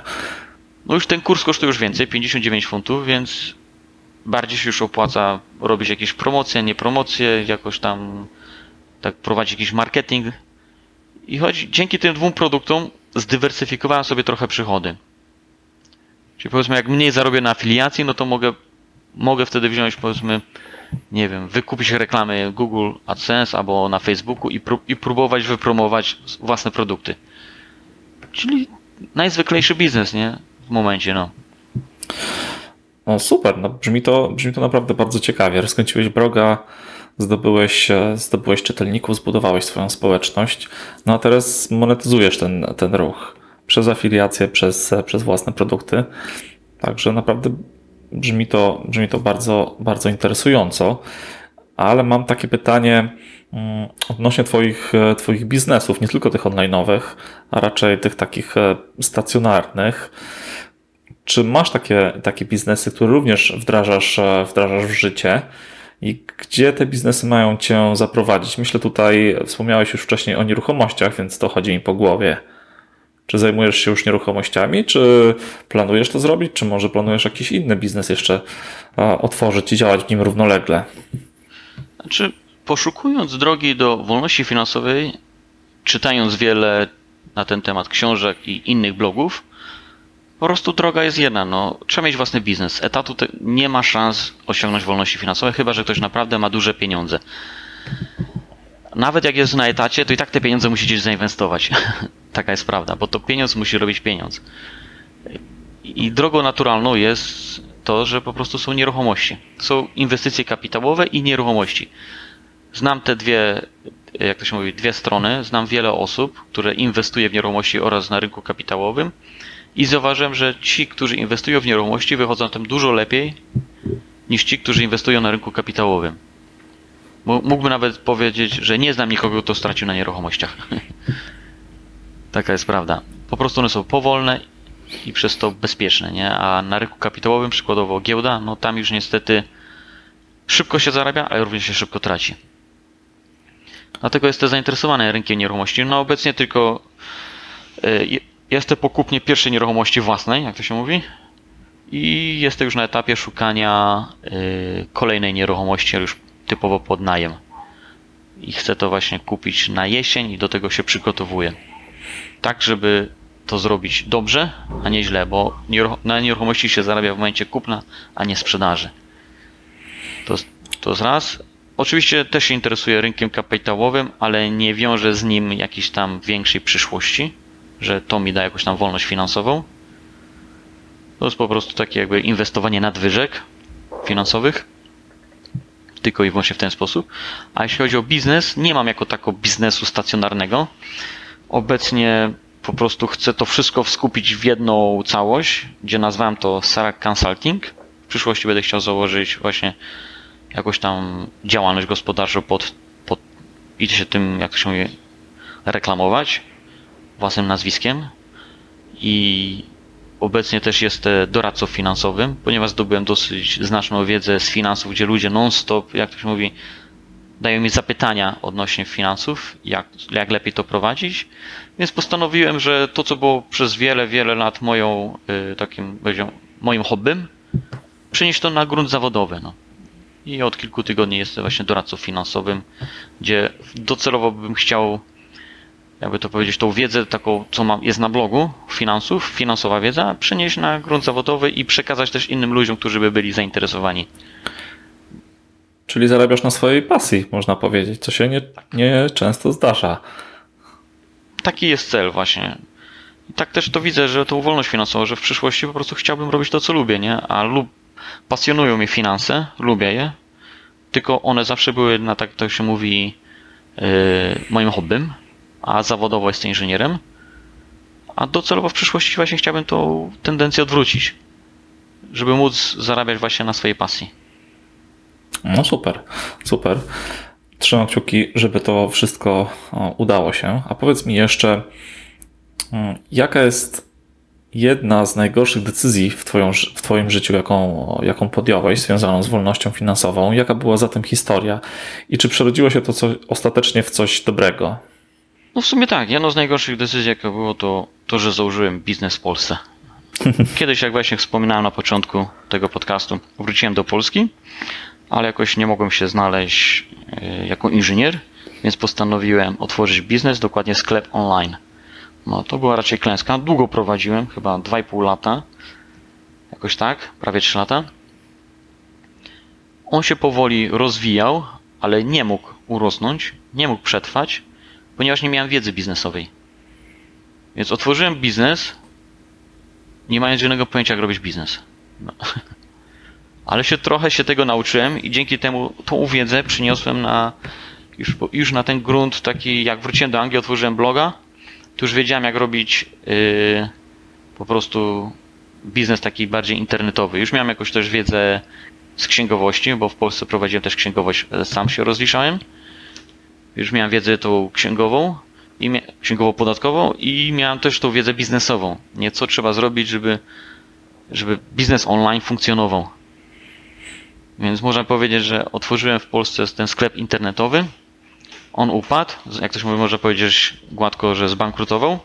No już ten kurs kosztuje już więcej, 59 funtów, więc bardziej się już opłaca robić jakieś promocje, nie promocje, jakoś tam tak prowadzić jakiś marketing. I choć dzięki tym dwóm produktom zdywersyfikowałem sobie trochę przychody. Czyli powiedzmy, jak mniej zarobię na afiliacji, no to mogę, mogę wtedy wziąć, powiedzmy, nie wiem, wykupić reklamy Google AdSense albo na Facebooku i, pró i próbować wypromować własne produkty. Czyli najzwyklejszy biznes, nie? W momencie, no. No super, no brzmi, to, brzmi to naprawdę bardzo ciekawie. Rozkręciłeś bloga, zdobyłeś, zdobyłeś czytelników, zbudowałeś swoją społeczność, no a teraz monetyzujesz ten, ten ruch przez afiliację, przez, przez własne produkty. Także naprawdę brzmi to, brzmi to bardzo, bardzo interesująco. Ale mam takie pytanie mm, odnośnie twoich, twoich biznesów, nie tylko tych online'owych, a raczej tych takich stacjonarnych. Czy masz takie, takie biznesy, które również wdrażasz, wdrażasz w życie? I gdzie te biznesy mają Cię zaprowadzić? Myślę tutaj, wspomniałeś już wcześniej o nieruchomościach, więc to chodzi mi po głowie. Czy zajmujesz się już nieruchomościami? Czy planujesz to zrobić? Czy może planujesz jakiś inny biznes jeszcze otworzyć i działać w nim równolegle? Znaczy, poszukując drogi do wolności finansowej, czytając wiele na ten temat książek i innych blogów, po prostu droga jest jedna, no, trzeba mieć własny biznes. Etatu nie ma szans osiągnąć wolności finansowej, chyba że ktoś naprawdę ma duże pieniądze. Nawet jak jest na etacie, to i tak te pieniądze musi gdzieś zainwestować. Taka jest prawda, bo to pieniądz musi robić pieniądz. I drogą naturalną jest to, że po prostu są nieruchomości. Są inwestycje kapitałowe i nieruchomości. Znam te dwie, jak to się mówi, dwie strony. Znam wiele osób, które inwestuje w nieruchomości oraz na rynku kapitałowym i zauważyłem, że ci, którzy inwestują w nieruchomości, wychodzą tam dużo lepiej niż ci, którzy inwestują na rynku kapitałowym. Mógłbym nawet powiedzieć, że nie znam nikogo, kto stracił na nieruchomościach. Taka jest prawda. Po prostu one są powolne i przez to bezpieczne, nie? A na rynku kapitałowym, przykładowo giełda, no tam już niestety szybko się zarabia, ale również się szybko traci. Dlatego jestem zainteresowany rynkiem nieruchomości. No obecnie tylko yy, jestem po kupnie pierwszej nieruchomości własnej, jak to się mówi. I jestem już na etapie szukania yy, kolejnej nieruchomości, już typowo pod najem. I chcę to właśnie kupić na jesień i do tego się przygotowuję. Tak, żeby to zrobić dobrze, a nie źle, bo na nieruchomości się zarabia w momencie kupna, a nie sprzedaży. To, to raz. Oczywiście też się interesuję rynkiem kapitałowym, ale nie wiążę z nim jakiejś tam większej przyszłości, że to mi da jakąś tam wolność finansową. To jest po prostu takie jakby inwestowanie nadwyżek finansowych. Tylko i wyłącznie w ten sposób. A jeśli chodzi o biznes, nie mam jako tako biznesu stacjonarnego. Obecnie po prostu chcę to wszystko skupić w jedną całość, gdzie nazwałem to Sarah Consulting. W przyszłości będę chciał założyć właśnie jakąś tam działalność gospodarczą pod, pod idzie się tym, jak się mówi, reklamować własnym nazwiskiem i obecnie też jestem doradcą finansowym, ponieważ zdobyłem dosyć znaczną wiedzę z finansów, gdzie ludzie non-stop, jak to się mówi, dają mi zapytania odnośnie finansów, jak, jak lepiej to prowadzić. Więc postanowiłem, że to, co było przez wiele, wiele lat moją, y, takim, moim hobbym, przenieść to na grunt zawodowy. No. I od kilku tygodni jestem właśnie doradcą finansowym, gdzie docelowo bym chciał, jakby to powiedzieć, tą wiedzę taką, co mam, jest na blogu finansów, finansowa wiedza, przenieść na grunt zawodowy i przekazać też innym ludziom, którzy by byli zainteresowani. Czyli zarabiasz na swojej pasji, można powiedzieć, co się nie, nie często zdarza. Taki jest cel właśnie. I tak też to widzę, że tą wolność finansową, że w przyszłości po prostu chciałbym robić to, co lubię, nie? A lub pasjonują mnie finanse, lubię je, tylko one zawsze były na tak to się mówi yy, moim hobbym, a zawodowo jestem inżynierem. A docelowo w przyszłości właśnie chciałbym tą tendencję odwrócić, żeby móc zarabiać właśnie na swojej pasji. No super, super. Trzymam kciuki, żeby to wszystko udało się. A powiedz mi jeszcze, mm, jaka jest jedna z najgorszych decyzji w, twoją, w Twoim życiu, jaką, jaką podjąłeś, związaną z wolnością finansową? Jaka była za tym historia? I czy przerodziło się to co, ostatecznie w coś dobrego? No w sumie tak. Jedną z najgorszych decyzji, jaka było, to to, że założyłem biznes w Polsce. Kiedyś, jak właśnie wspominałem na początku tego podcastu, wróciłem do Polski ale jakoś nie mogłem się znaleźć e, jako inżynier, więc postanowiłem otworzyć biznes, dokładnie sklep online. No to była raczej klęska. Długo prowadziłem, chyba 2,5 lata. Jakoś tak, prawie 3 lata. On się powoli rozwijał, ale nie mógł urosnąć, nie mógł przetrwać, ponieważ nie miałem wiedzy biznesowej. Więc otworzyłem biznes, nie mając żadnego pojęcia, jak robić biznes. No. ale się trochę się tego nauczyłem i dzięki temu tą wiedzę przyniosłem na już, już na ten grunt taki, jak wróciłem do Anglii, otworzyłem bloga, to już wiedziałem jak robić yy, po prostu biznes taki bardziej internetowy. Już miałem jakąś też wiedzę z księgowości, bo w Polsce prowadziłem też księgowość, sam się rozliczałem. Już miałem wiedzę tą księgową, i księgowo-podatkową i miałem też tą wiedzę biznesową. Nie co trzeba zrobić, żeby, żeby biznes online funkcjonował. Więc można powiedzieć, że otworzyłem w Polsce ten sklep internetowy. On upadł, jak ktoś mówi, może powiedzieć gładko, że zbankrutował.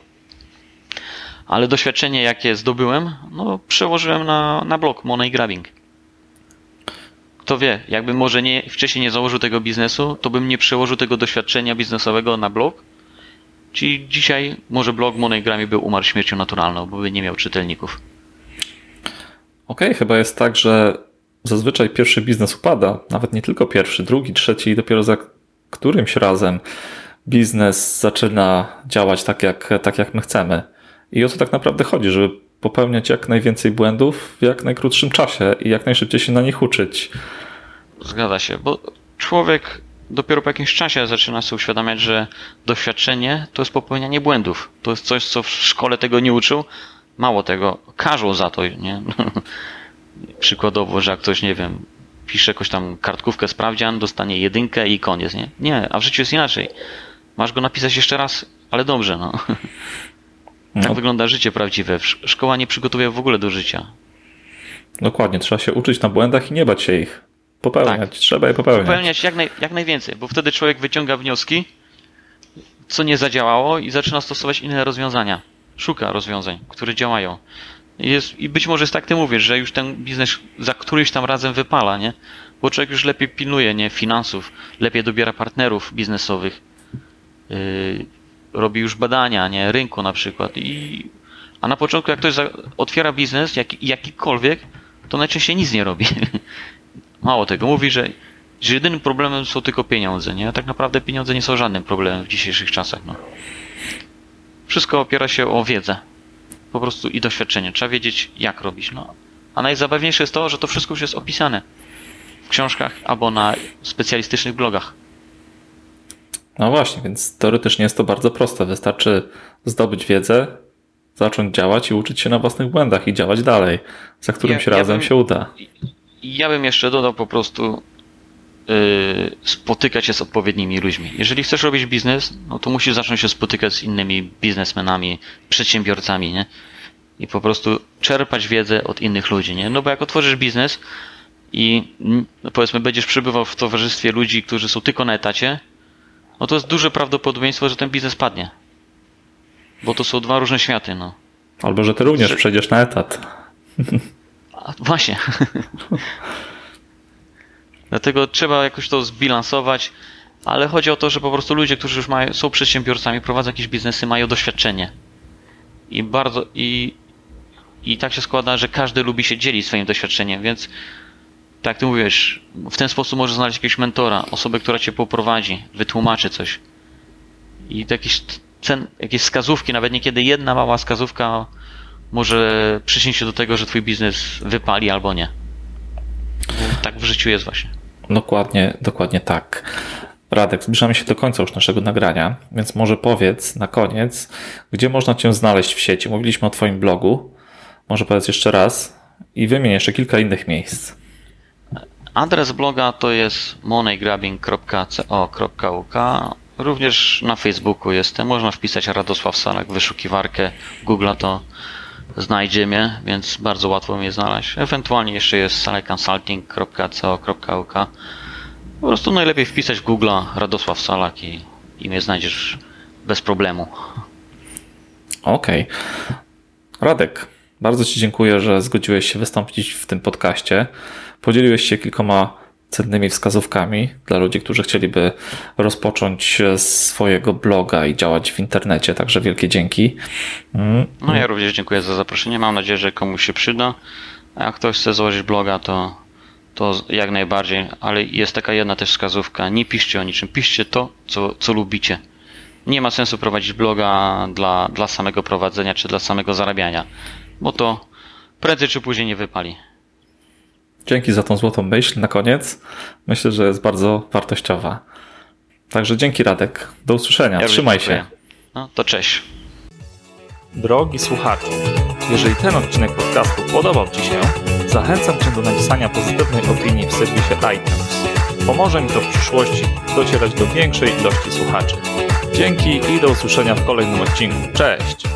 Ale doświadczenie, jakie zdobyłem, no, przełożyłem na, na blog Money Grabbing. Kto wie, jakbym może nie, wcześniej nie założył tego biznesu, to bym nie przełożył tego doświadczenia biznesowego na blog. Czyli dzisiaj może blog Money Grabbing był umarł śmiercią naturalną, bo by nie miał czytelników. Okej, okay, chyba jest tak, że zazwyczaj pierwszy biznes upada, nawet nie tylko pierwszy, drugi, trzeci i dopiero za którymś razem biznes zaczyna działać tak jak, tak, jak my chcemy. I o to tak naprawdę chodzi, żeby popełniać jak najwięcej błędów w jak najkrótszym czasie i jak najszybciej się na nich uczyć. Zgadza się, bo człowiek dopiero po jakimś czasie zaczyna sobie uświadamiać, że doświadczenie to jest popełnianie błędów. To jest coś, co w szkole tego nie uczył. Mało tego, każą za to, nie? Przykładowo, że jak ktoś, nie wiem, pisze jakąś tam kartkówkę sprawdzian, dostanie jedynkę i koniec, nie? Nie, a w życiu jest inaczej. Masz go napisać jeszcze raz, ale dobrze, no. Tak No, wygląda życie prawdziwe. Sz- Szkoła nie przygotowuje w ogóle do życia. dokładnie, trzeba się uczyć na błędach i nie bać się ich. Popełniać, trzeba je popełniać. Popełniać jak, naj, jak najwięcej, bo wtedy człowiek wyciąga wnioski, co nie zadziałało i zaczyna stosować inne rozwiązania. Szuka rozwiązań, które działają. Jest, I być może jest tak ty mówisz, że już ten biznes za któryś tam razem wypala, nie? Bo człowiek już lepiej pilnuje, nie? Finansów, lepiej dobiera partnerów biznesowych, yy, robi już badania, nie? Rynku na przykład i... A na początku jak ktoś za, otwiera biznes, jak, jakikolwiek, to najczęściej nic nie robi. Mało tego, mówi, że, że jedynym problemem są tylko pieniądze, nie? A tak naprawdę pieniądze nie są żadnym problemem w dzisiejszych czasach, no. Wszystko opiera się o wiedzę. Po prostu i doświadczenie. Trzeba wiedzieć, jak robić, no. A najzabawniejsze jest to, że to wszystko już jest opisane w książkach albo na specjalistycznych blogach. No właśnie, więc teoretycznie jest to bardzo proste. Wystarczy zdobyć wiedzę, zacząć działać i uczyć się na własnych błędach i działać dalej, za którymś Ja- ja razem bym- się uda. Ja bym jeszcze dodał po prostu yy, spotykać się z odpowiednimi ludźmi. Jeżeli chcesz robić biznes, no to musisz zacząć się spotykać z innymi biznesmenami, przedsiębiorcami, nie? I po prostu czerpać wiedzę od innych ludzi, nie? No bo jak otworzysz biznes i mm, no powiedzmy będziesz przebywał w towarzystwie ludzi, którzy są tylko na etacie, no to jest duże prawdopodobieństwo, że ten biznes padnie. Bo to są dwa różne światy, no. Albo że ty również Że- przejdziesz na etat. A, właśnie. Dlatego trzeba jakoś to zbilansować, ale chodzi o to, że po prostu ludzie, którzy już mają, są przedsiębiorcami, prowadzą jakieś biznesy, mają doświadczenie. I bardzo i, i tak się składa, że każdy lubi się dzielić swoim doświadczeniem, więc tak ty mówisz, w ten sposób możesz znaleźć jakiegoś mentora, osobę, która cię poprowadzi, wytłumaczy coś. I jakieś cen, jakieś wskazówki, nawet niekiedy jedna mała wskazówka może przyczynić się do tego, że twój biznes wypali albo nie. Tak w życiu jest właśnie. Dokładnie, dokładnie tak. Radek, zbliżamy się do końca już naszego nagrania, więc może powiedz na koniec, gdzie można Cię znaleźć w sieci. Mówiliśmy o Twoim blogu. Może powiedz jeszcze raz i wymień jeszcze kilka innych miejsc. Adres bloga to jest moneygrabbing.co.uk. Również na Facebooku jestem. Można wpisać Radosław Salak w wyszukiwarkę Google to znajdzie mnie, więc bardzo łatwo mnie znaleźć. Ewentualnie jeszcze jest salekconsulting.co.uk. Po prostu najlepiej wpisać Google Radosław Salak i, i mnie znajdziesz bez problemu. Okej. Radek, bardzo Ci dziękuję, że zgodziłeś się wystąpić w tym podcaście. Podzieliłeś się kilkoma cennymi wskazówkami dla ludzi, którzy chcieliby rozpocząć swojego bloga i działać w internecie, także wielkie dzięki. Mm, No ja również dziękuję za zaproszenie. Mam nadzieję, że komuś się przyda. A jak ktoś chce założyć bloga, to, to jak najbardziej. Ale jest taka jedna też wskazówka. Nie piszcie o niczym. Piszcie to, co, co lubicie. Nie ma sensu prowadzić bloga dla, dla samego prowadzenia czy dla samego zarabiania. Bo to prędzej czy później nie wypali. Dzięki za tą złotą myśl na koniec. Myślę, że jest bardzo wartościowa. Także dzięki Radek. Do usłyszenia. Ja Trzymaj dziękuję. się. No to cześć. Drogi słuchaczu, jeżeli ten odcinek podcastu podobał Ci się, zachęcam Cię do napisania pozytywnej opinii w serwisie iTunes. Pomoże mi to w przyszłości docierać do większej ilości słuchaczy. Dzięki i do usłyszenia w kolejnym odcinku. Cześć!